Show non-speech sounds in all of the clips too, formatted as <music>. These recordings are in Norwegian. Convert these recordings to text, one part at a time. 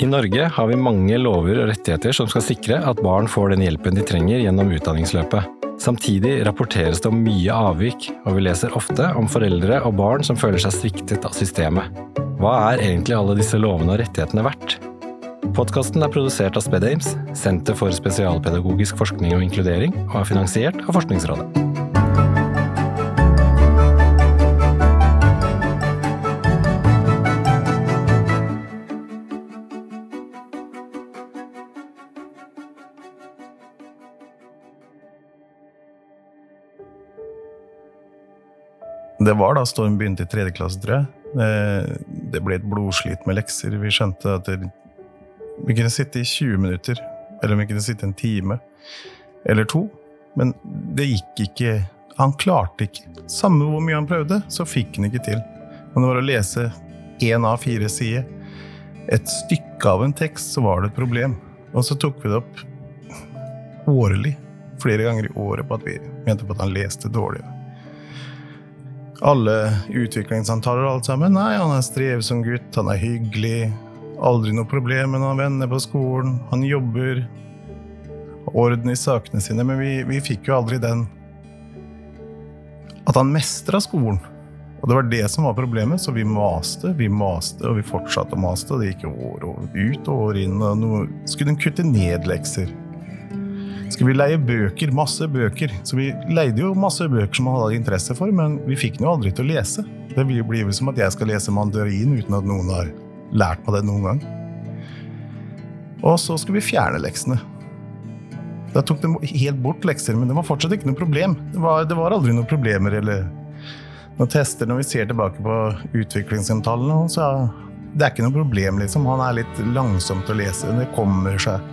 I Norge har vi mange lover og rettigheter som skal sikre at barn får den hjelpen de trenger gjennom utdanningsløpet. Samtidig rapporteres det om mye avvik, og vi leser ofte om foreldre og barn som føler seg sviktet av systemet. Hva er egentlig alle disse lovene og rettighetene verdt? Podkasten er produsert av SpedAmes, Senter for spesialpedagogisk forskning og inkludering, og er finansiert av Forskningsrådet. Det var da Storm begynte i tredje klasse, tror jeg. Det ble et blodslit med lekser. Vi skjønte at det, vi kunne sitte i 20 minutter, eller vi kunne sitte en time eller to. Men det gikk ikke. Han klarte ikke. Samme hvor mye han prøvde, så fikk han ikke til. Men det var å lese én av fire sider, et stykke av en tekst, så var det et problem. Og så tok vi det opp årlig, flere ganger i året, på at vi mente på at han leste dårligere alle utviklingssamtaler og alt sammen. Nei, han er strevsom gutt, han er hyggelig. Aldri noe problem med noen venner på skolen. Han jobber. Orden i sakene sine. Men vi, vi fikk jo aldri den At han mestra skolen. Og det var det som var problemet, så vi maste, vi maste, og vi fortsatte å maste. Og det gikk år ut og år inn. og nå skulle hun kutte ned lekser skulle vi leie bøker, masse bøker. Så vi leide jo masse bøker som han hadde interesse for, men vi fikk den jo aldri til å lese. Det blir vel som at jeg skal lese mandarin uten at noen har lært meg det noen gang. Og så skulle vi fjerne leksene. Da tok de helt bort lekser, men det var fortsatt ikke noe problem. Det var, det var aldri noen problemer eller noen tester når vi ser tilbake på utviklingssamtalene. Så det er ikke noe problem, liksom. Han er litt langsom til å lese. Det kommer seg.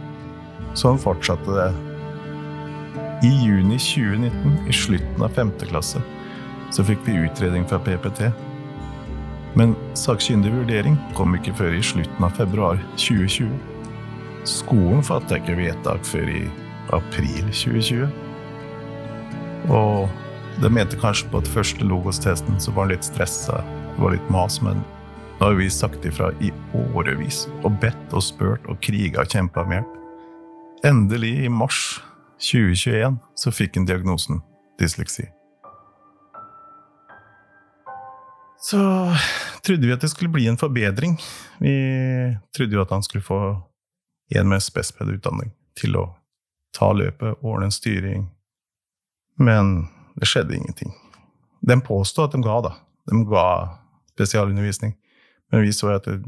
Sånn fortsatte det i juni 2019, i slutten av femte klasse, så fikk vi utredning fra PPT. Men sakkyndig vurdering kom ikke før i slutten av februar 2020. Skolen fattet ikke vedtak før i april 2020. Og de mente kanskje på at første Logos-testen så var han litt stressa, det var litt mas, men nå har vi sagt ifra i årevis og bedt og spurt og kriga og kjempa om hjelp. Endelig, i mars 2021 så fikk han diagnosen dysleksi. Så trodde vi at det skulle bli en forbedring. Vi trodde jo at han skulle få en med spespedutdanning til å ta løpet, ordne en styring. Men det skjedde ingenting. De påstod at de ga, da. De ga spesialundervisning. Men vi så at det,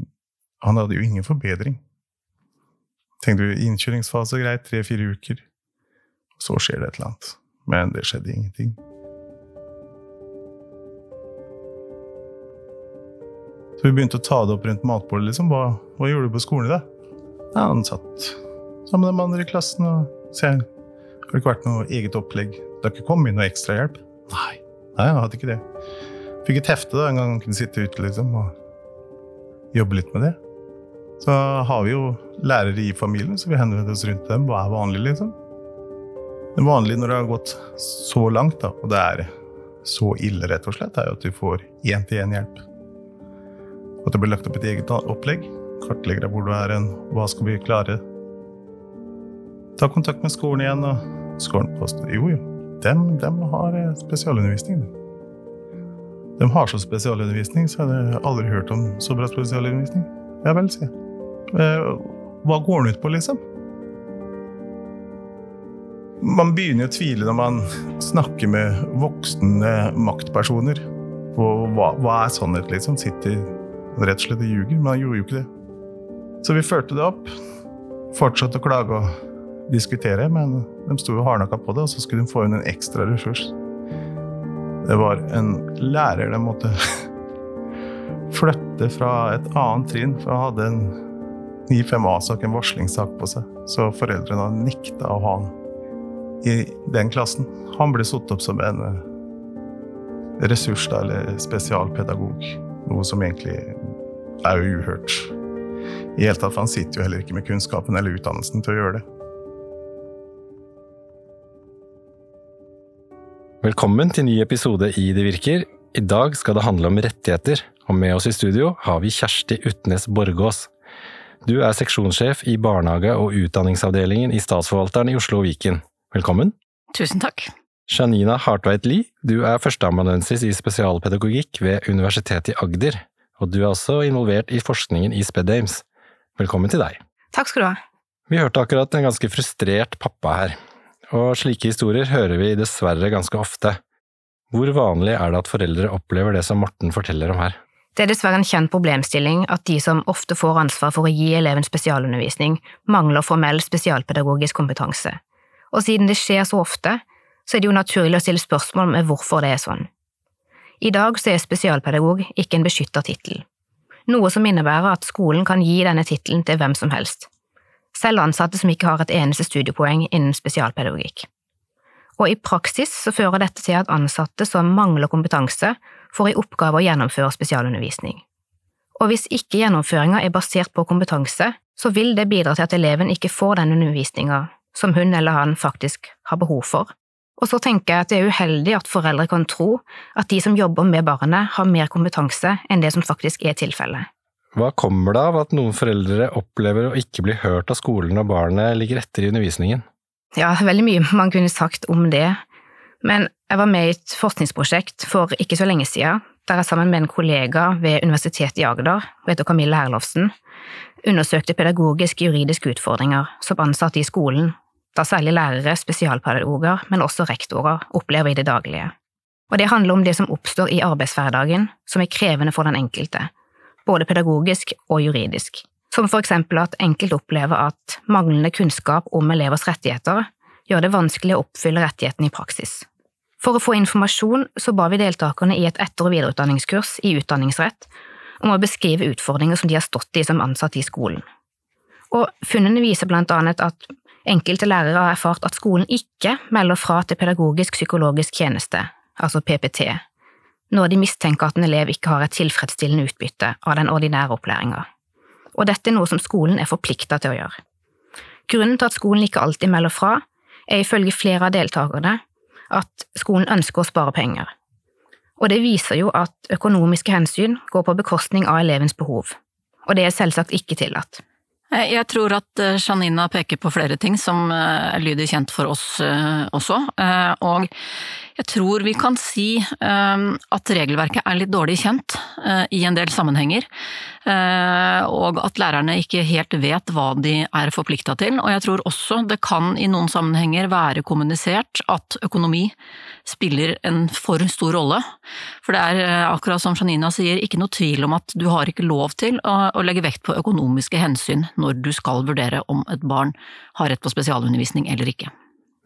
han hadde jo ingen forbedring. Tenkte du innkjøringsfase greit, tre-fire uker. Så skjer det et eller annet. Men det skjedde ingenting. Så vi begynte å ta det opp rundt matbordet. liksom. Hva, hva gjorde du på skolen i dag? Ja, han satt sammen med de andre i klassen og sa har det ikke vært noe eget opplegg. Det har ikke kommet noe ekstrahjelp? Nei. Nei, jeg hadde ikke det. Fikk et hefte da, en gang han kunne sitte ute liksom, og jobbe litt med det. Så har vi jo lærere i familien, så vi henvender oss rundt dem. Hva er vanlig, liksom? Det vanlige når det har gått så langt, da, og det er så ille, rett og slett, er jo at du får én-til-én-hjelp. At det blir lagt opp et eget opplegg. Kartlegger deg hvor du er hen, hva skal vi klare? Ta kontakt med skolen igjen, og skolen påstår jo, jo, dem, dem har spesialundervisning. De har så spesialundervisning, så har jeg aldri hørt om så bra spesialundervisning. Ja vel, sier jeg. Eh, hva går den ut på, liksom? Man begynner å tvile når man snakker med voksne maktpersoner. Hva, hva er sannhet, liksom? Sitter rett og slett og ljuger? Men han gjorde jo ikke det. Så vi fulgte det opp. Fortsatte å klage og diskutere, men de sto jo hardnakka på det, og så skulle de få inn en ekstra ressurs. Det var en lærer de måtte <laughs> flytte fra et annet trinn, for han hadde en 9-5A-sak, en varslingssak på seg. Så foreldrene nekta å ha han i den klassen. Han ble satt opp som en eh, ressurs, eller spesialpedagog. Noe som egentlig er jo uhørt. I hele tatt, for Han sitter jo heller ikke med kunnskapen eller utdannelsen til å gjøre det. Velkommen til ny episode i Det virker. I dag skal det handle om rettigheter, og med oss i studio har vi Kjersti Utnes Borgås. Du er seksjonssjef i barnehage- og utdanningsavdelingen i Statsforvalteren i Oslo og Viken. Velkommen. Tusen takk. Janina Hartveit Lie, du er førsteamanuensis i spesialpedagogikk ved Universitetet i Agder, og du er også involvert i forskningen i SPEDAMES. Velkommen til deg. Takk skal du ha. Vi hørte akkurat en ganske frustrert pappa her, og slike historier hører vi dessverre ganske ofte. Hvor vanlig er det at foreldre opplever det som Morten forteller om her? Det er dessverre en kjent problemstilling at de som ofte får ansvar for å gi eleven spesialundervisning, mangler formell spesialpedagogisk kompetanse. Og siden det skjer så ofte, så er det jo naturlig å stille spørsmål med hvorfor det er sånn. I dag så er spesialpedagog ikke en beskytta tittel, noe som innebærer at skolen kan gi denne tittelen til hvem som helst, selv ansatte som ikke har et eneste studiepoeng innen spesialpedagogikk. Og i praksis så fører dette til at ansatte som mangler kompetanse, får i oppgave å gjennomføre spesialundervisning. Og hvis ikke gjennomføringa er basert på kompetanse, så vil det bidra til at eleven ikke får den undervisninga som hun eller han faktisk har behov for, og så tenker jeg at det er uheldig at foreldre kan tro at de som jobber med barnet, har mer kompetanse enn det som faktisk er tilfellet. Hva kommer det av at noen foreldre opplever å ikke bli hørt av skolen når barnet ligger etter i undervisningen? Ja, veldig mye man kunne sagt om det, men jeg var med i et forskningsprosjekt for ikke så lenge siden, der jeg sammen med en kollega ved Universitetet i Agder, hun heter Camille Herlovsen, undersøkte pedagogisk-juridiske utfordringer som ansatte i skolen da særlig lærere, spesialpedagoger, men også rektorer opplever i det daglige. Og det handler om det som oppstår i arbeidshverdagen, som er krevende for den enkelte, både pedagogisk og juridisk, som for eksempel at enkelte opplever at manglende kunnskap om elevers rettigheter gjør det vanskelig å oppfylle rettighetene i praksis. For å få informasjon så ba vi deltakerne i et etter- og videreutdanningskurs i utdanningsrett om å beskrive utfordringer som de har stått i som ansatte i skolen. Og funnene viser blant annet at Enkelte lærere har erfart at skolen ikke melder fra til pedagogisk-psykologisk tjeneste, altså PPT, når de mistenker at en elev ikke har et tilfredsstillende utbytte av den ordinære opplæringa. Og dette er noe som skolen er forplikta til å gjøre. Grunnen til at skolen ikke alltid melder fra, er ifølge flere av deltakerne at skolen ønsker å spare penger. Og det viser jo at økonomiske hensyn går på bekostning av elevens behov, og det er selvsagt ikke tillatt. Eh, jeg tror at eh, Janina peker på flere ting som eh, lyder kjent for oss også. Og jeg tror vi kan si at regelverket er litt dårlig kjent i en del sammenhenger. Og at lærerne ikke helt vet hva de er forplikta til. Og jeg tror også det kan i noen sammenhenger være kommunisert at økonomi spiller en for stor rolle. For det er, eh, akkurat som Janina sier, ikke noe tvil om at du har ikke lov til å legge vekt på økonomiske hensyn når du skal vurdere om et barn har rett på spesialundervisning eller ikke.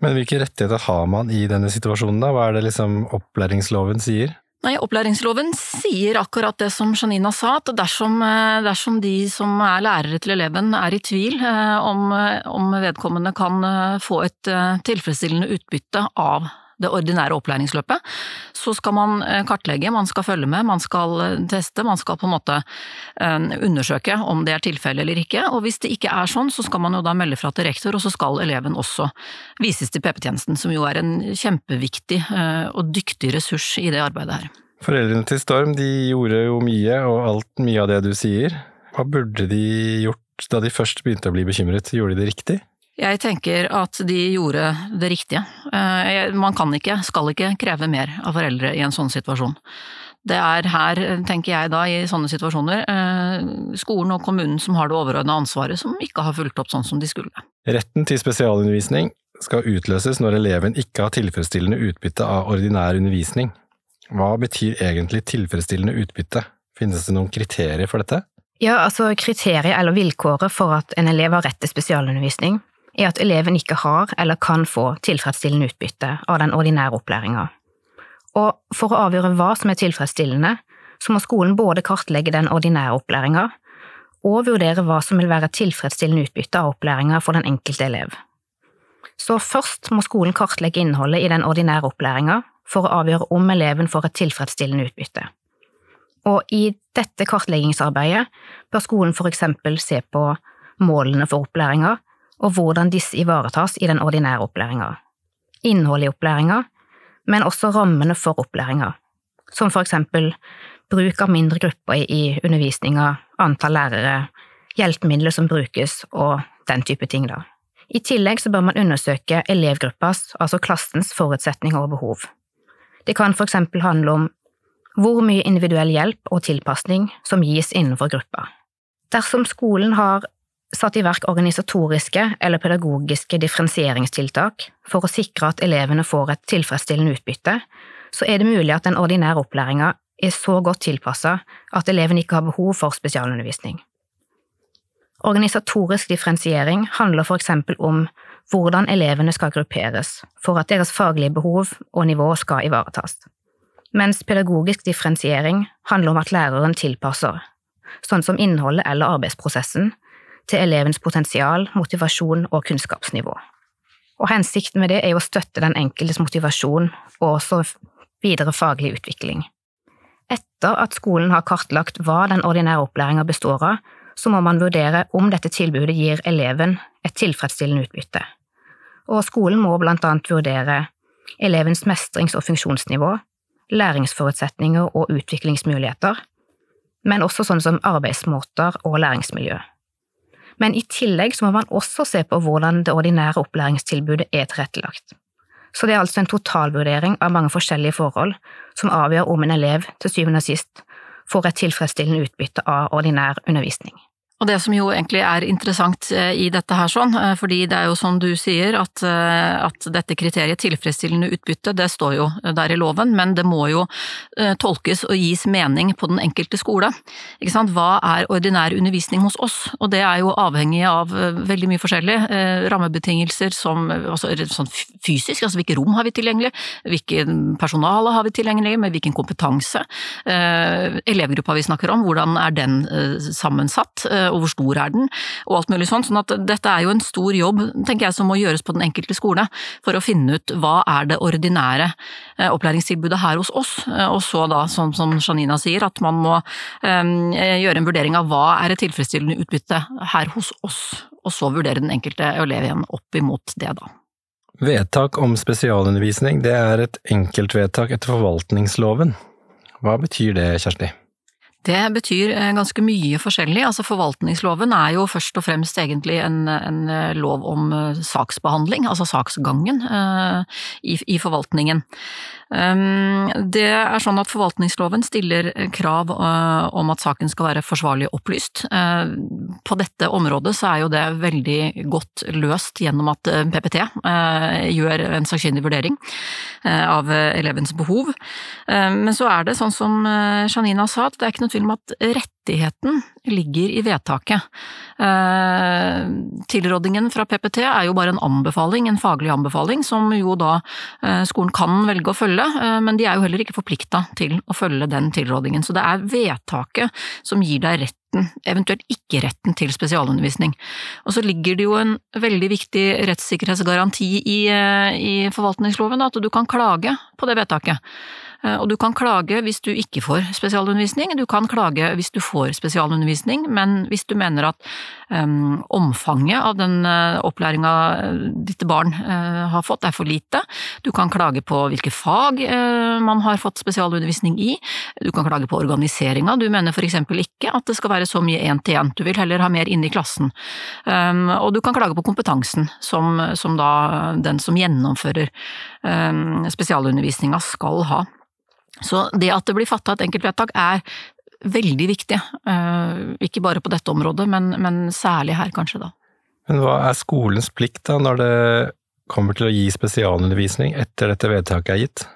Men hvilke rettigheter har man i denne situasjonen, da? Hva er det liksom opplæringsloven sier? Nei, Opplæringsloven sier akkurat det som Janina sa, at dersom, eh, dersom, de som er lærere til eleven er i tvil eh, om, om vedkommende kan få et tilfredsstillende utbytte av det ordinære opplæringsløpet, så skal man eh, kartlegge, man skal følge med, man skal eh, teste, man skal på en måte eh, undersøke om det er tilfellet eller ikke. Og hvis det ikke er sånn, så skal man jo da melde fra til rektor, og så skal eleven også vises til PP-tjenesten, som jo er en kjempeviktig og dyktig ressurs i det arbeidet her. Foreldrene til Storm de gjorde jo mye, og alt mye av det du sier. Hva burde de gjort da de først begynte å bli bekymret? Gjorde de det riktig? Jeg tenker at de gjorde det riktige. Eh, man kan ikke, skal ikke kreve mer av foreldre i en sånn situasjon. Det er her, tenker jeg da, i sånne situasjoner, eh, skolen og kommunen som har det overordna ansvaret, som ikke har fulgt opp sånn som de skulle. Retten til spesialundervisning skal utløses når eleven ikke har tilfredsstillende utbytte av ordinær undervisning. Hva betyr egentlig tilfredsstillende utbytte? Finnes det noen kriterier for dette? Ja, altså Kriteriet eller vilkåret for at en elev har rett til spesialundervisning, er at eleven ikke har eller kan få tilfredsstillende utbytte av den ordinære opplæringa. Og for å avgjøre hva som er tilfredsstillende, så må skolen både kartlegge den ordinære opplæringa og vurdere hva som vil være tilfredsstillende utbytte av opplæringa for den enkelte elev. Så først må skolen kartlegge innholdet i den ordinære opplæringa for å avgjøre om eleven får et tilfredsstillende utbytte. Og i dette kartleggingsarbeidet bør skolen for eksempel se på målene for opplæringa og hvordan disse ivaretas i den ordinære opplæringa, innholdet i opplæringa, men også rammene for opplæringa, som for eksempel bruk av mindre grupper i undervisninga, antall lærere, hjelpemidler som brukes og den type ting, da. I tillegg så bør man undersøke elevgruppas, altså klassens, forutsetninger og behov. Det kan for eksempel handle om hvor mye individuell hjelp og tilpasning som gis innenfor gruppa. Dersom skolen har satt i verk organisatoriske eller pedagogiske differensieringstiltak for å sikre at elevene får et tilfredsstillende utbytte, så er det mulig at den ordinære opplæringa er så godt tilpassa at eleven ikke har behov for spesialundervisning. Organisatorisk differensiering handler for eksempel om hvordan elevene skal grupperes for at deres faglige behov og nivå skal ivaretas, mens pedagogisk differensiering handler om at læreren tilpasser, sånn som innholdet eller arbeidsprosessen, til elevens potensial, motivasjon og kunnskapsnivå. Og hensikten med det er jo å støtte den enkeltes motivasjon og også videre faglig utvikling. Etter at skolen har kartlagt hva den ordinære opplæringa består av, så må man vurdere om dette tilbudet gir eleven et tilfredsstillende utbytte. Og skolen må blant annet vurdere elevens mestrings- og funksjonsnivå, læringsforutsetninger og utviklingsmuligheter, men også sånn som arbeidsmåter og læringsmiljø. Men i tillegg så må man også se på hvordan det ordinære opplæringstilbudet er tilrettelagt. Så det er altså en totalvurdering av mange forskjellige forhold som avgjør om en elev til syvende og sist får et tilfredsstillende utbytte av ordinær undervisning. Og det som jo egentlig er interessant eh, i dette her sånn, eh, fordi det er jo som du sier at, eh, at dette kriteriet tilfredsstillende utbytte, det står jo der i loven, men det må jo tolkes og gis mening på den enkelte skole. Ikke sant? Hva er ordinær undervisning hos oss? Og det er jo avhengig av veldig mye forskjellig. Rammebetingelser som altså, sånn fysisk, altså hvilke rom har vi tilgjengelig, hvilke personale har vi tilgjengelig, med hvilken kompetanse. Elevgruppa vi snakker om, hvordan er den sammensatt? Og hvor stor er den, og alt mulig sånn. Sånn at dette er jo en stor jobb, tenker jeg, som må gjøres på den enkelte skole, for å finne ut hva er det ordinære eh, opplæringstilbudet her hos oss, eh, og så da, sånn som Janina sier, at man må gjøre en vurdering av hva er et tilfredsstillende utbytte her hos oss, og så vurdere den enkelte elev igjen opp imot det, da. Vedtak om spesialundervisning det er et enkeltvedtak etter forvaltningsloven. Hva betyr det, Kjersti? Det betyr eh, ganske mye forskjellig. Altså Forvaltningsloven er jo først og fremst egentlig en, en eh, lov om eh, saksbehandling, altså saksgangen i, i forvaltningen. Ehm, det er sånn at forvaltningsloven stiller krav om at saken skal være forsvarlig opplyst. På dette området så er jo det veldig godt løst gjennom at PPT gjør en sakkyndig vurdering av elevens behov. Men så er det sånn som Janina sa, at det er ikke noe tvil at rettigheten ligger i vedtaket. Eh, tilrådingen fra PPT er jo bare en anbefaling, en faglig anbefaling, som jo da eh, skolen kan velge å følge, eh, men de er jo heller ikke forplikta til å følge den tilrådingen. Så det er vedtaket som gir deg retten, eventuelt ikke retten til spesialundervisning. Og så ligger det jo en veldig viktig rettssikkerhetsgaranti i, i forvaltningsloven, at du kan klage på det vedtaket. Eh, og du kan klage hvis du ikke får spesialundervisning, du kan klage hvis du får spesialundervisning, men hvis du mener at um, omfanget av den uh, opplæringa ditt barn uh, har fått er for lite, du kan klage på hvilke fag uh, man har fått spesialundervisning i, du kan klage på organiseringa, du mener for eksempel ikke at det skal være så mye én-til-én, du vil heller ha mer inne i klassen. Um, og du kan klage på kompetansen som, som da den som gjennomfører um, spesialundervisninga skal ha. Så det at det blir fatta et enkeltvedtak er veldig viktig, eh, ikke bare på dette området, men, men, særlig her kanskje da. Men hva er skolens plikt da, når det kommer til å gi spesialundervisning etter dette vedtaket er gitt?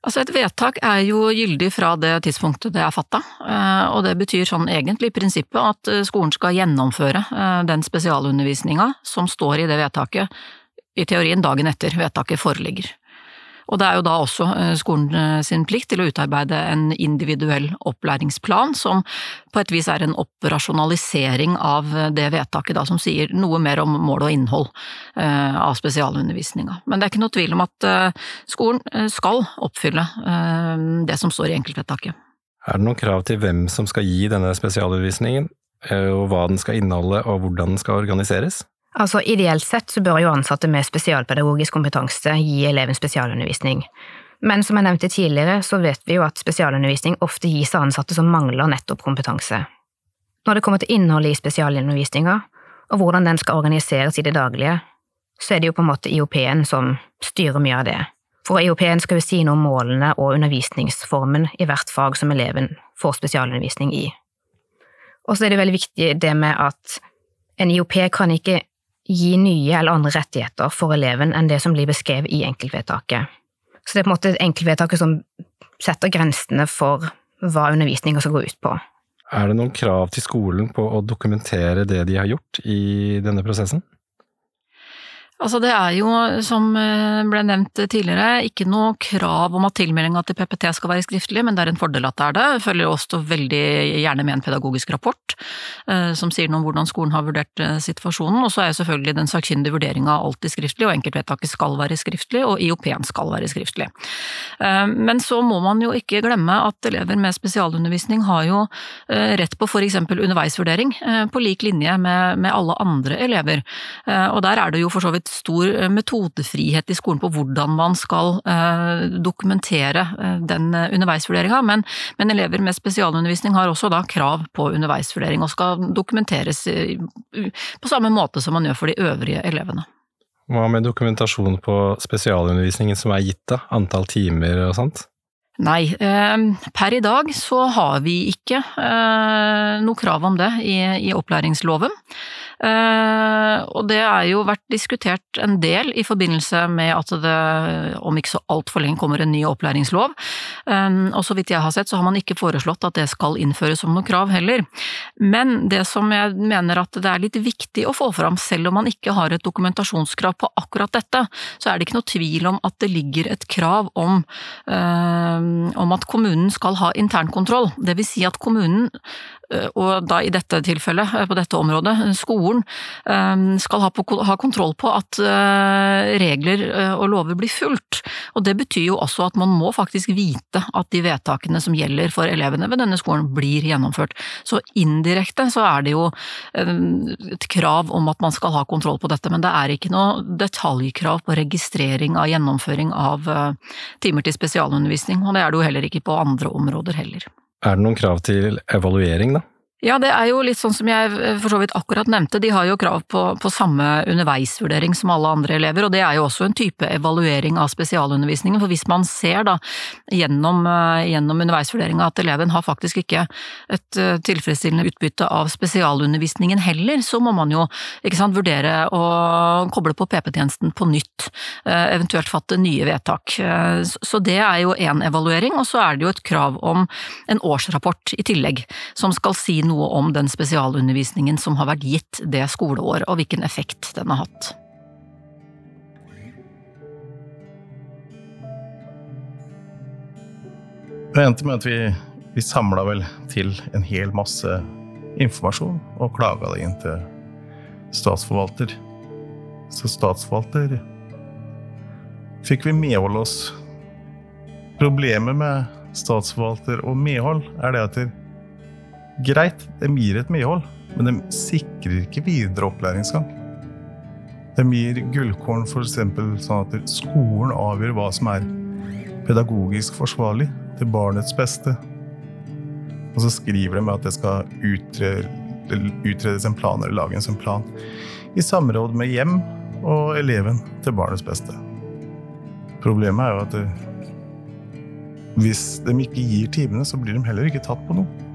Altså Et vedtak er jo gyldig fra det tidspunktet det er fatta, eh, og det betyr sånn egentlig i prinsippet at eh, skolen skal gjennomføre den spesialundervisninga som står i det vedtaket, i teorien dagen etter vedtaket foreligger. Og det er jo da også eh, skolen eh, sin plikt til å utarbeide en individuell opplæringsplan, som på et vis er en operasjonalisering av det vedtaket da, som sier noe mer om mål og innhold eh, av spesialundervisninga. Men det er ikke noe tvil om at skolen skal oppfylle det som står i enkeltvedtaket. Er det noen krav til hvem som skal gi denne spesialundervisningen, og hva den skal inneholde og hvordan den skal organiseres? Altså, Ideelt sett så bør jo ansatte med spesialpedagogisk kompetanse gi eleven spesialundervisning. Men som jeg nevnte tidligere, så vet vi jo at spesialundervisning ofte gis av ansatte som mangler nettopp kompetanse. når det kommer til innholdet i spesialundervisninga, og hvordan den skal organiseres i det daglige, så er det jo på en måte IOP-en som styrer mye av det. For IOP-en skal jo si noe om målene og undervisningsformen i hvert fag som eleven får spesialundervisning i. Og så er det veldig viktig det med at en IOP kan ikke gi nye eller andre rettigheter for eleven enn det som blir beskrevet i enkeltvedtaket. Så det er på en måte enkeltvedtaket som setter grensene for hva undervisninga skal gå ut på. Er det noen krav til skolen på å dokumentere det de har gjort i denne prosessen? Altså det er jo, som eh, ble nevnt tidligere, ikke noe krav om at tilmeldinga til PPT skal være skriftlig, men det er en fordel at det er det. Det følger også veldig gjerne med en pedagogisk rapport eh, som sier noe om hvordan skolen har vurdert eh, situasjonen. Og så er jo selvfølgelig den sakkyndige vurderinga alltid skriftlig, og enkeltvedtaket skal være skriftlig, og IOP-en skal være skriftlig. Men så må man jo ikke glemme at elever med spesialundervisning har jo rett på f.eks. underveisvurdering, på lik linje med alle andre elever. Og der er det jo for så vidt stor eh, metodefrihet i skolen på hvordan man skal eh, dokumentere eh, den underveisvurderinga, men, men, elever med spesialundervisning har også da krav på underveisvurdering og skal dokumenteres på samme måte som man gjør for de øvrige elevene. Hva med dokumentasjon på spesialundervisningen som er gitt, da? Antall timer og sånt? Nei, per i dag så har vi ikke noe krav om det i, opplæringsloven. Eh, og det er jo vært diskutert en del i forbindelse med at det om ikke så altfor lenge kommer en ny opplæringslov. Eh, og så vidt jeg har sett så har man ikke foreslått at det skal innføres som noe krav heller. Men det som jeg mener at det er litt viktig å få fram, selv om man ikke har et dokumentasjonskrav på akkurat dette, så er det ikke noe tvil om at det ligger et krav om, eh, om at kommunen skal ha internkontroll. Vil si at kommunen og da i dette tilfellet, eh, på dette området, skolen, eh, skal ha, kontroll på at regler og lover blir fulgt. Og det betyr jo også at man må faktisk vite at de vedtakene som gjelder for elevene ved denne skolen, blir gjennomført. Så indirekte så er det jo et krav om at man skal ha kontroll på dette, men det er ikke noe detaljkrav på registrering av gjennomføring av timer til spesialundervisning, og det er det jo heller ikke på andre områder heller. Er det noen krav til evaluering, da? Ja, det er jo litt sånn som jeg eh, for så vidt akkurat nevnte, de har jo krav på, på, samme underveisvurdering som alle andre elever, og det er jo også en type evaluering av spesialundervisningen, for hvis man ser da gjennom, eh, gjennom underveisvurderinga at eleven har faktisk ikke et eh, tilfredsstillende utbytte av spesialundervisningen heller, så må man jo sant, vurdere å koble på PP-tjenesten på nytt, eventuelt fatte nye vedtak. Så det er jo én evaluering, og så er det jo et krav om en årsrapport i tillegg, som skal si noe om den spesialundervisningen som har vært gitt det skoleår, og hvilken effekt den har hatt. Det endte med at vi, vi samla vel til en hel masse informasjon og klaga det inn til statsforvalter. Så statsforvalter fikk vi medhold oss. Problemet med statsforvalter og medhold er det at Greit, de gir et medhold, men de sikrer ikke videre opplæringsgang. De gir gullkorn f.eks. sånn at skolen avgjør hva som er pedagogisk forsvarlig til barnets beste. Og så skriver de at det skal utredes en plan eller lages en plan i samråd med hjem og eleven til barnets beste. Problemet er jo at det, hvis de ikke gir timene, så blir de heller ikke tatt på noe.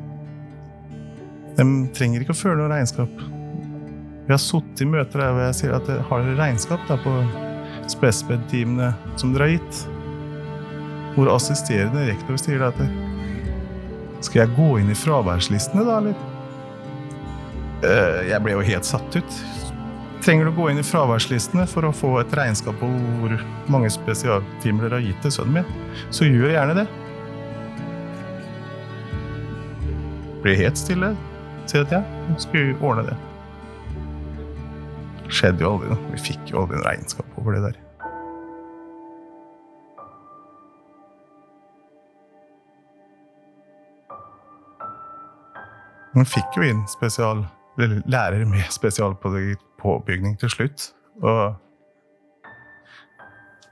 De trenger ikke å føre noe regnskap. Vi har sittet i møter der hvor jeg sier at har dere regnskap da, på spesped-timene som dere har gitt? Hvor assisterende rektor sier at Skal jeg gå inn i fraværslistene, da, eller? Eh, jeg ble jo helt satt ut. Trenger du å gå inn i fraværslistene for å få et regnskap på hvor mange spesialtimer dere har gitt til sønnen min, så gjør gjerne det. Blir helt stille sier at ja, nå skulle ordne det. Det skjedde jo aldri noe. Vi fikk jo aldri en regnskap over det der. Man fikk jo inn spesial, lærer med spesialpåbygning til slutt. Og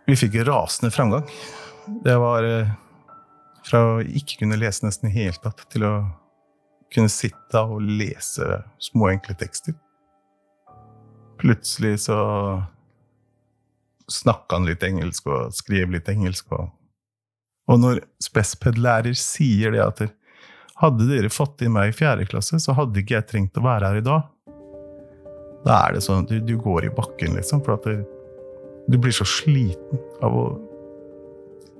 vi fikk rasende framgang. Det var eh, fra å ikke kunne lese nesten i hele tatt til å kunne sitte og lese små, enkle tekster. Plutselig så snakka han litt engelsk og skrev litt engelsk. Og, og når Spesped-lærer sier det at hadde dere fått inn meg i fjerde klasse, så hadde ikke jeg trengt å være her i dag. Da er det sånn at du, du går i bakken, liksom, for at du, du blir så sliten av å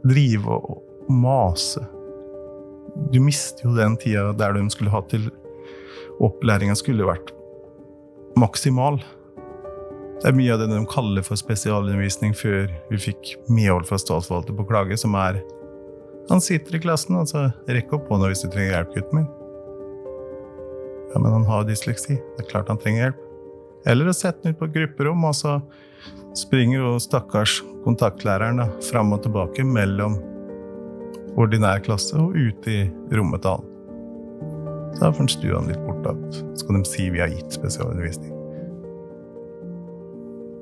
drive og, og mase du mister jo den tida der de skulle hatt til opplæringa skulle vært maksimal. Det er mye av det de kaller for spesialundervisning før vi fikk medhold fra statsforvalter på klage, som er Han sitter i klassen, altså rekk opp hånda hvis du trenger hjelp, gutten min. Ja, men han har dysleksi. Det er klart han trenger hjelp. Eller å sette den ut på grupperom, og så springer jo stakkars kontaktlæreren da, fram og tilbake mellom ordinær klasse og ut i rommet til han. Så da får stuene litt bort. Da. Så kan de si vi har gitt spesialundervisning.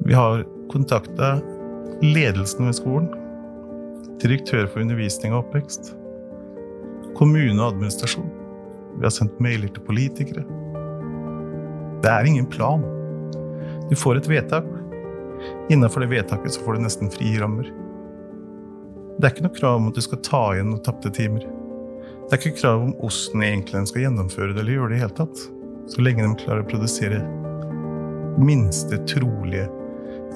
Vi har kontakta ledelsen ved skolen, direktør for undervisning og oppvekst, kommune og administrasjon. Vi har sendt mailer til politikere. Det er ingen plan. Du får et vedtak. Innenfor det vedtaket så får du nesten frie rammer. Det er ikke noe krav om at du skal ta igjen noen tapte timer. Det er ikke krav om hvordan egentlig skal gjennomføre det eller gjøre det i hele tatt. Så lenge de klarer å produsere minste trolige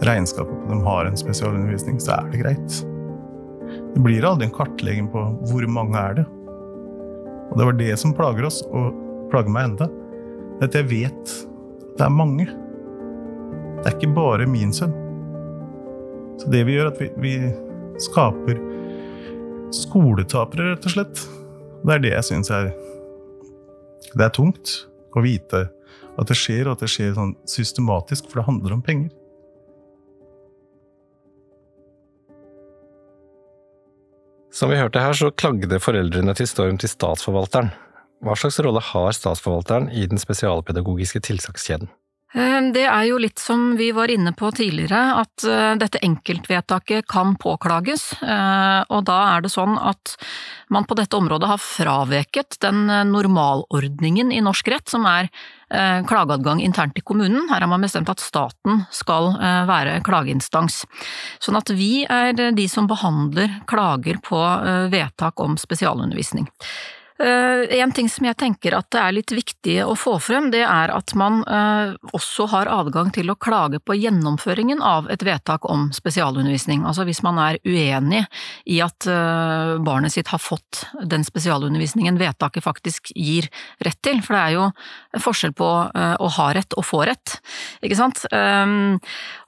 regnskapet på at de har en spesialundervisning, så er det greit. Det blir aldri en kartlegging på hvor mange er det. Og det var det som plager oss, og plager meg enda. At jeg vet det er mange. Det er ikke bare min sønn. Så det vi gjør, er at vi, vi skaper skoletapere, rett og slett. Det er det jeg syns er Det er tungt å vite at det skjer, og at det skjer sånn systematisk, for det handler om penger. Som vi hørte her, så klagde foreldrene til Storm til statsforvalteren. Hva slags rolle har statsforvalteren i den spesialpedagogiske tiltakskjeden? Eh, det er jo litt som vi var inne på tidligere, at eh, dette enkeltvedtaket kan påklages. Eh, og da er det sånn at man på dette området har fraveket den normalordningen i norsk rett, som er klageadgang internt i kommunen. Her har man bestemt at staten skal være klageinstans. Sånn at vi er de som behandler klager på vedtak om spesialundervisning. Eh, en ting som jeg tenker at det er litt viktig å få frem, det er at man eh, også har adgang til å klage på gjennomføringen av et vedtak om spesialundervisning. Altså hvis man er uenig i at eh, barnet sitt har fått den spesialundervisningen vedtaket faktisk gir rett til, for det er jo forskjell på å ha rett og få rett, ikke sant.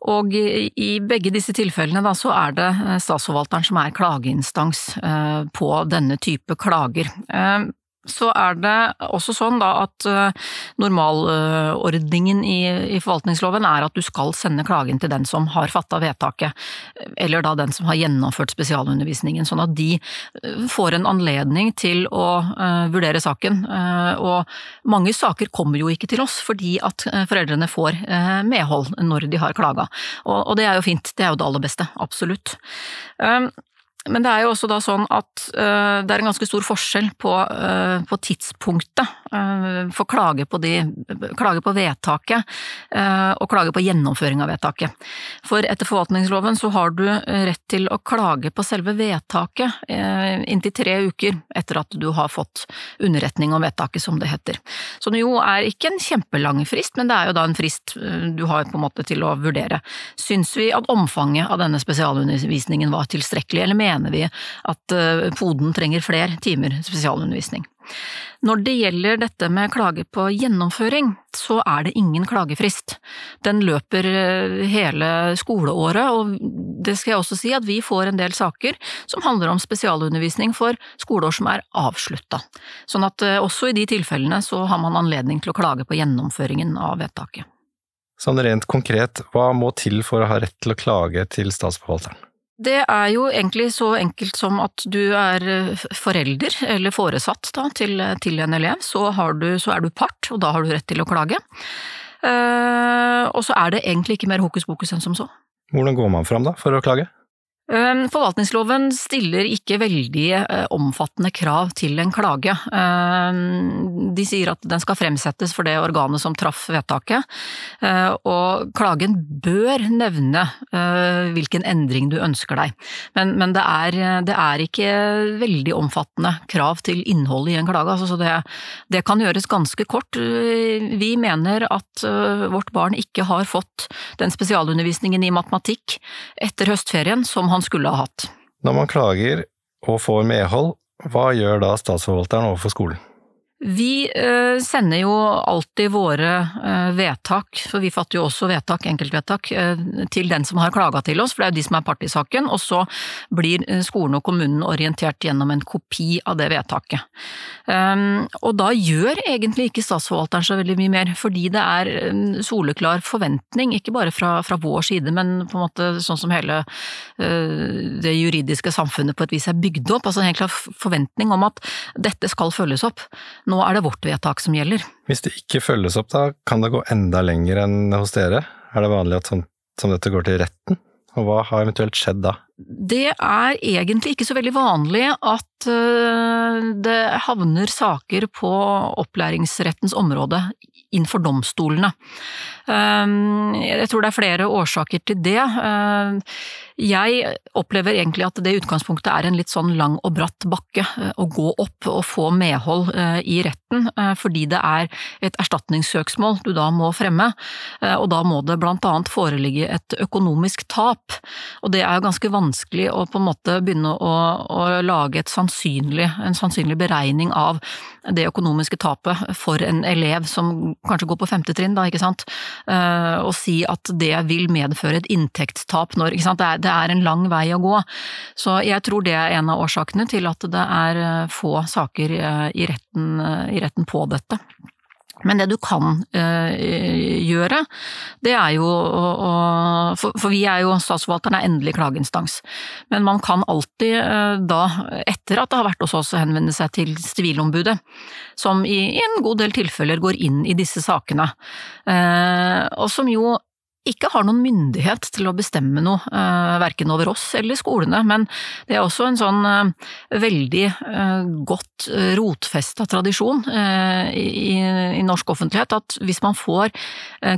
Og i begge disse tilfellene da, så er det statsforvalteren som er klageinstans på denne type klager så er det også sånn da at eh, normalordningen i, forvaltningsloven er at du skal sende klagen til den som har fatta vedtaket, eller da den som har gjennomført spesialundervisningen, sånn at de eh, får en anledning til å uh, vurdere saken. Og mange saker kommer jo ikke til oss fordi at foreldrene får medhold når de har klaga, og, det er jo fint, det er jo det aller beste, absolutt. Um, men det er jo også da sånn at uh, det er en ganske stor forskjell på, uh, på tidspunktet uh, for klage på, de, klage på vedtaket og klage på gjennomføring av vedtaket. For etter forvaltningsloven så har du rett til å klage på selve vedtaket inntil tre uker etter at du har fått underretning om vedtaket, som det heter. Som jo er ikke en kjempelang frist, men det er jo da en frist du har på en måte til å vurdere. Syns vi at omfanget av denne spesialundervisningen var tilstrekkelig, eller mener vi at eh, poden trenger flere timer spesialundervisning. Når det gjelder dette med klage på gjennomføring, så er det ingen klagefrist. Den løper eh, hele skoleåret, og det skal jeg også si at vi får en del saker som handler om spesialundervisning for skoleår som er avslutta. Sånn at eh, også i de tilfellene så har man anledning til å klage på gjennomføringen av vedtaket. Sånn rent konkret, hva må til for å ha rett til å klage til statsforvalteren? Det er jo egentlig så enkelt som at du er eh, forelder, eller foresatt da, til, til en elev, så, du, så, er du part, og da har du rett til å klage. Uh, og så er det egentlig ikke mer hokus pokus enn som så. Hvordan går man fram da, for å klage? Ehm, forvaltningsloven stiller ikke veldig eh, omfattende krav til en klage. Ehm, de sier at den skal fremsettes for det organet som traff vedtaket, eh, og klagen bør nevne eh, hvilken endring du ønsker deg. Men, men det, er, det, er, ikke veldig omfattende krav til innholdet i en klage, altså, så det, det, kan gjøres ganske kort. Vi mener at vårt barn ikke har fått den spesialundervisningen i matematikk etter høstferien som han han skulle ha hatt. Når man klager og får medhold, hva gjør da statsforvalteren overfor skolen? Vi eh, sender jo alltid våre eh, vedtak, for vi fatter jo også vedtak, enkeltvedtak, eh, til den som har klaga til oss, for det er jo de som er part i saken, og så blir skolen og kommunen orientert gjennom en kopi av det vedtaket. Ehm, og da gjør egentlig ikke statsforvalteren så veldig mye mer, fordi det er soleklar forventning, ikke bare fra, fra vår side, men på en måte sånn som hele det juridiske samfunnet på et vis er bygd opp, altså en helt klar forventning om at dette skal følges opp nå er det vårt vedtak som gjelder. Hvis det ikke følges opp, da kan det gå enda lenger enn hos dere? Er det vanlig at sånt som dette går til retten? Og hva har eventuelt skjedd da? Det er egentlig ikke så veldig vanlig at eh, det havner saker på opplæringsrettens område innenfor domstolene. Jeg tror det er flere årsaker til det. Jeg opplever egentlig at det utgangspunktet er en litt sånn lang og bratt bakke eh, å gå opp og få medhold eh, i retten, eh, fordi det er et erstatningssøksmål du da må fremme, og da må det blant annet foreligge et økonomisk tap. Og det er jo ganske vanskelig å på en måte begynne å, å lage sannsynlig, en sannsynlig beregning av det økonomiske tapet for en elev som kanskje går på femte trinn, da, ikke sant, og si at det vil medføre et inntektstap når, ikke sant, det er, det er en lang vei å gå. Så jeg tror det er en av årsakene til at det er eh, få saker eh, i retten, eh, i retten på dette. Men det du kan øh, gjøre, det er jo å, å for, for, vi er jo, statsforvalteren er endelig klageinstans. Men man kan alltid øh, da, etter at det har vært hos oss, henvende seg til Sivilombudet, som i, i, en god del tilfeller går inn i disse sakene. Eh, og som jo ikke har noen myndighet til å bestemme noe, uh, verken over oss eller skolene, men det er også en sånn uh, veldig uh, godt rotfesta tradisjon i, norsk offentlighet at hvis man får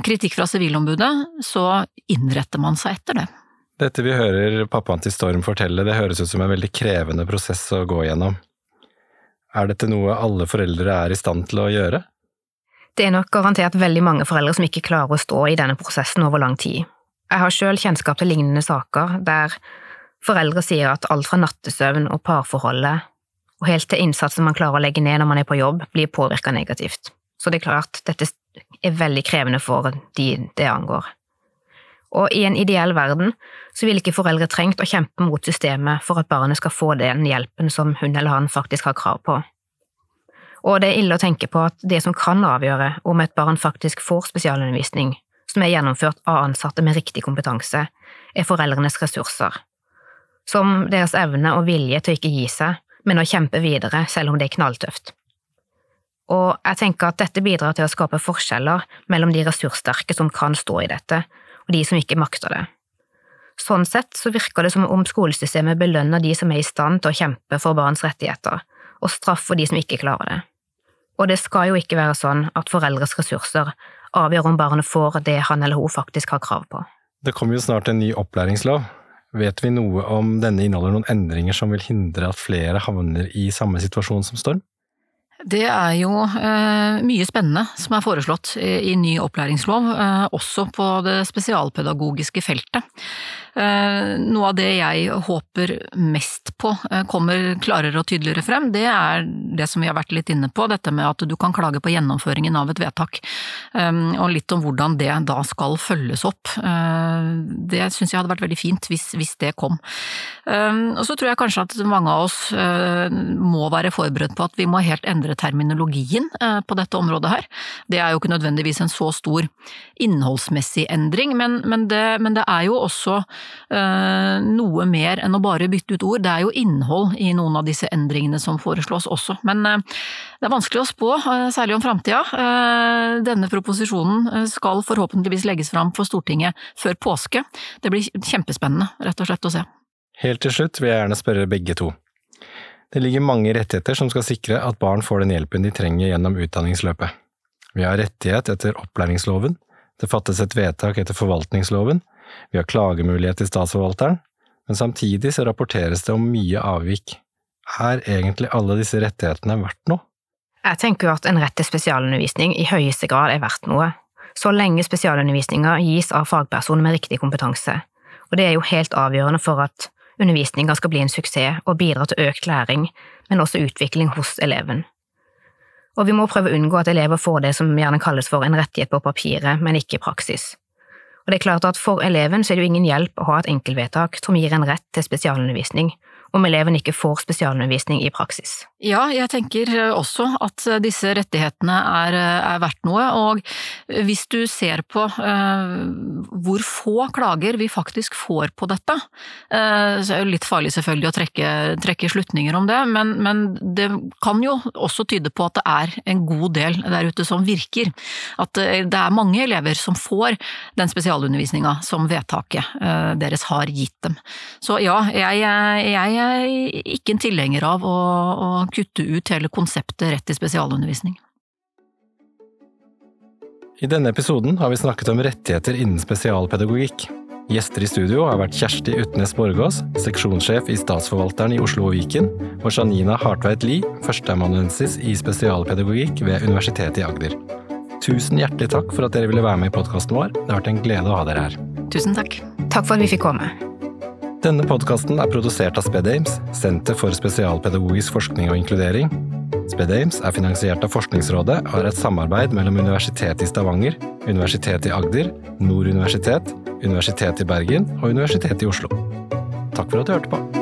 kritikk fra Sivilombudet, så innretter man seg etter det. Dette vi hører pappaen til Storm fortelle, det høres ut som en veldig krevende prosess å gå gjennom. Er dette noe alle foreldre er i stand til å gjøre? Det er nok garantert veldig mange foreldre som ikke klarer å stå i denne prosessen over lang tid. Jeg har selv kjennskap til lignende saker der foreldre sier at alt fra nattesøvn og parforholdet og helt til innsatsen man klarer å legge ned når man er på jobb, blir påvirka negativt. Så det er klart, dette er veldig krevende for de det angår. Og i en ideell verden så ville ikke foreldre trengt å kjempe mot systemet for at barnet skal få den hjelpen som hun eller han faktisk har krav på. Og det er ille å tenke på at det som kan avgjøre om et barn faktisk får spesialundervisning, som er gjennomført av ansatte med riktig kompetanse, er foreldrenes ressurser, som deres evne og vilje til å ikke gi seg, men å kjempe videre selv om det er knalltøft. Og jeg tenker at dette bidrar til å skape forskjeller mellom de ressurssterke som kan stå i dette, og de som ikke makter det. Sånn sett så virker det som om skolesystemet belønner de som er i stand til å kjempe for barns rettigheter, og straffer de som ikke klarer det. Og det skal jo ikke være sånn at foreldres ressurser avgjør om barnet får det han eller hun faktisk har krav på. Det kommer jo snart en ny opplæringslov. Vet vi noe om denne inneholder noen endringer som vil hindre at flere havner i samme situasjon som Storm? Det er jo eh, mye spennende som er foreslått i, i ny opplæringslov, eh, også på det spesialpedagogiske feltet. Eh, noe av det jeg håper mest på eh, kommer klarere og tydeligere frem, det er det som vi har vært litt inne på, dette med at du kan klage på gjennomføringen av et vedtak. Eh, og litt om hvordan det da skal følges opp. Det syns jeg hadde vært veldig fint hvis, hvis det kom. Og så tror jeg kanskje at mange av oss må være forberedt på at vi må helt endre terminologien på dette området her. Det er jo ikke nødvendigvis en så stor innholdsmessig endring, men, men, det, men det er jo også noe mer enn å bare bytte ut ord. Det er jo innhold i noen av disse endringene som foreslås også. Men eh, det er vanskelig å spå, eh, særlig om framtida. Denne proposisjonen skal forhåpentligvis legges fram for Stortinget før påske. Det blir kjempespennende, rett og slett, å se. Helt til slutt vil jeg gjerne spørre begge to. Det ligger mange rettigheter som skal sikre at barn får den hjelpen de trenger gjennom utdanningsløpet. Vi har rettighet etter opplæringsloven, det fattes et vedtak etter forvaltningsloven, vi har klagemulighet til statsforvalteren, men samtidig så rapporteres det om mye avvik. Er egentlig alle disse rettighetene verdt noe? Jeg tenker jo at en rett til spesialundervisning i høyeste grad er verdt noe, så lenge spesialundervisninga gis av fagpersoner med riktig kompetanse, og det er jo helt avgjørende for at undervisninga skal bli en suksess og bidra til økt læring, men også utvikling hos eleven. Og vi må prøve å unngå at elever får det som gjerne kalles for en rettighet på papiret, men ikke i praksis. Og det er klart at For eleven så er det jo ingen hjelp å ha et enkeltvedtak som gir en rett til spesialundervisning, om eleven ikke får spesialundervisning i praksis. Ja, jeg tenker også at disse rettighetene er, er verdt noe, og hvis du ser på eh, hvor få klager vi faktisk får på dette, eh, så er det litt farlig selvfølgelig å trekke, trekke slutninger om det, men, men, det kan jo også tyde på at det er en god del der ute som virker. At det er mange elever som får den spesialundervisninga som vedtaket eh, deres har gitt dem. Så ja, jeg, jeg er ikke en tilhenger av å, å kutte ut hele konseptet rett til spesialundervisning. I denne episoden har vi snakket om rettigheter innen spesialpedagogikk. Gjester i studio har vært Kjersti Utnes Borgås, seksjonssjef i Statsforvalteren i Oslo og Viken, og Janina Hartveit Lie, førsteamanuensis i spesialpedagogikk ved Universitetet i Agder. Tusen hjertelig takk for at dere ville være med i podkasten vår. Det har vært en glede å ha dere her. Tusen takk. Takk for at vi fikk komme. Denne podkasten er produsert av SpedAmes, Senter for spesialpedagogisk forskning og inkludering. SpedAmes er finansiert av Forskningsrådet og er et samarbeid mellom Universitetet i Stavanger, Universitetet i Agder, Nord universitet, Universitetet i Bergen og Universitetet i Oslo. Takk for at du hørte på.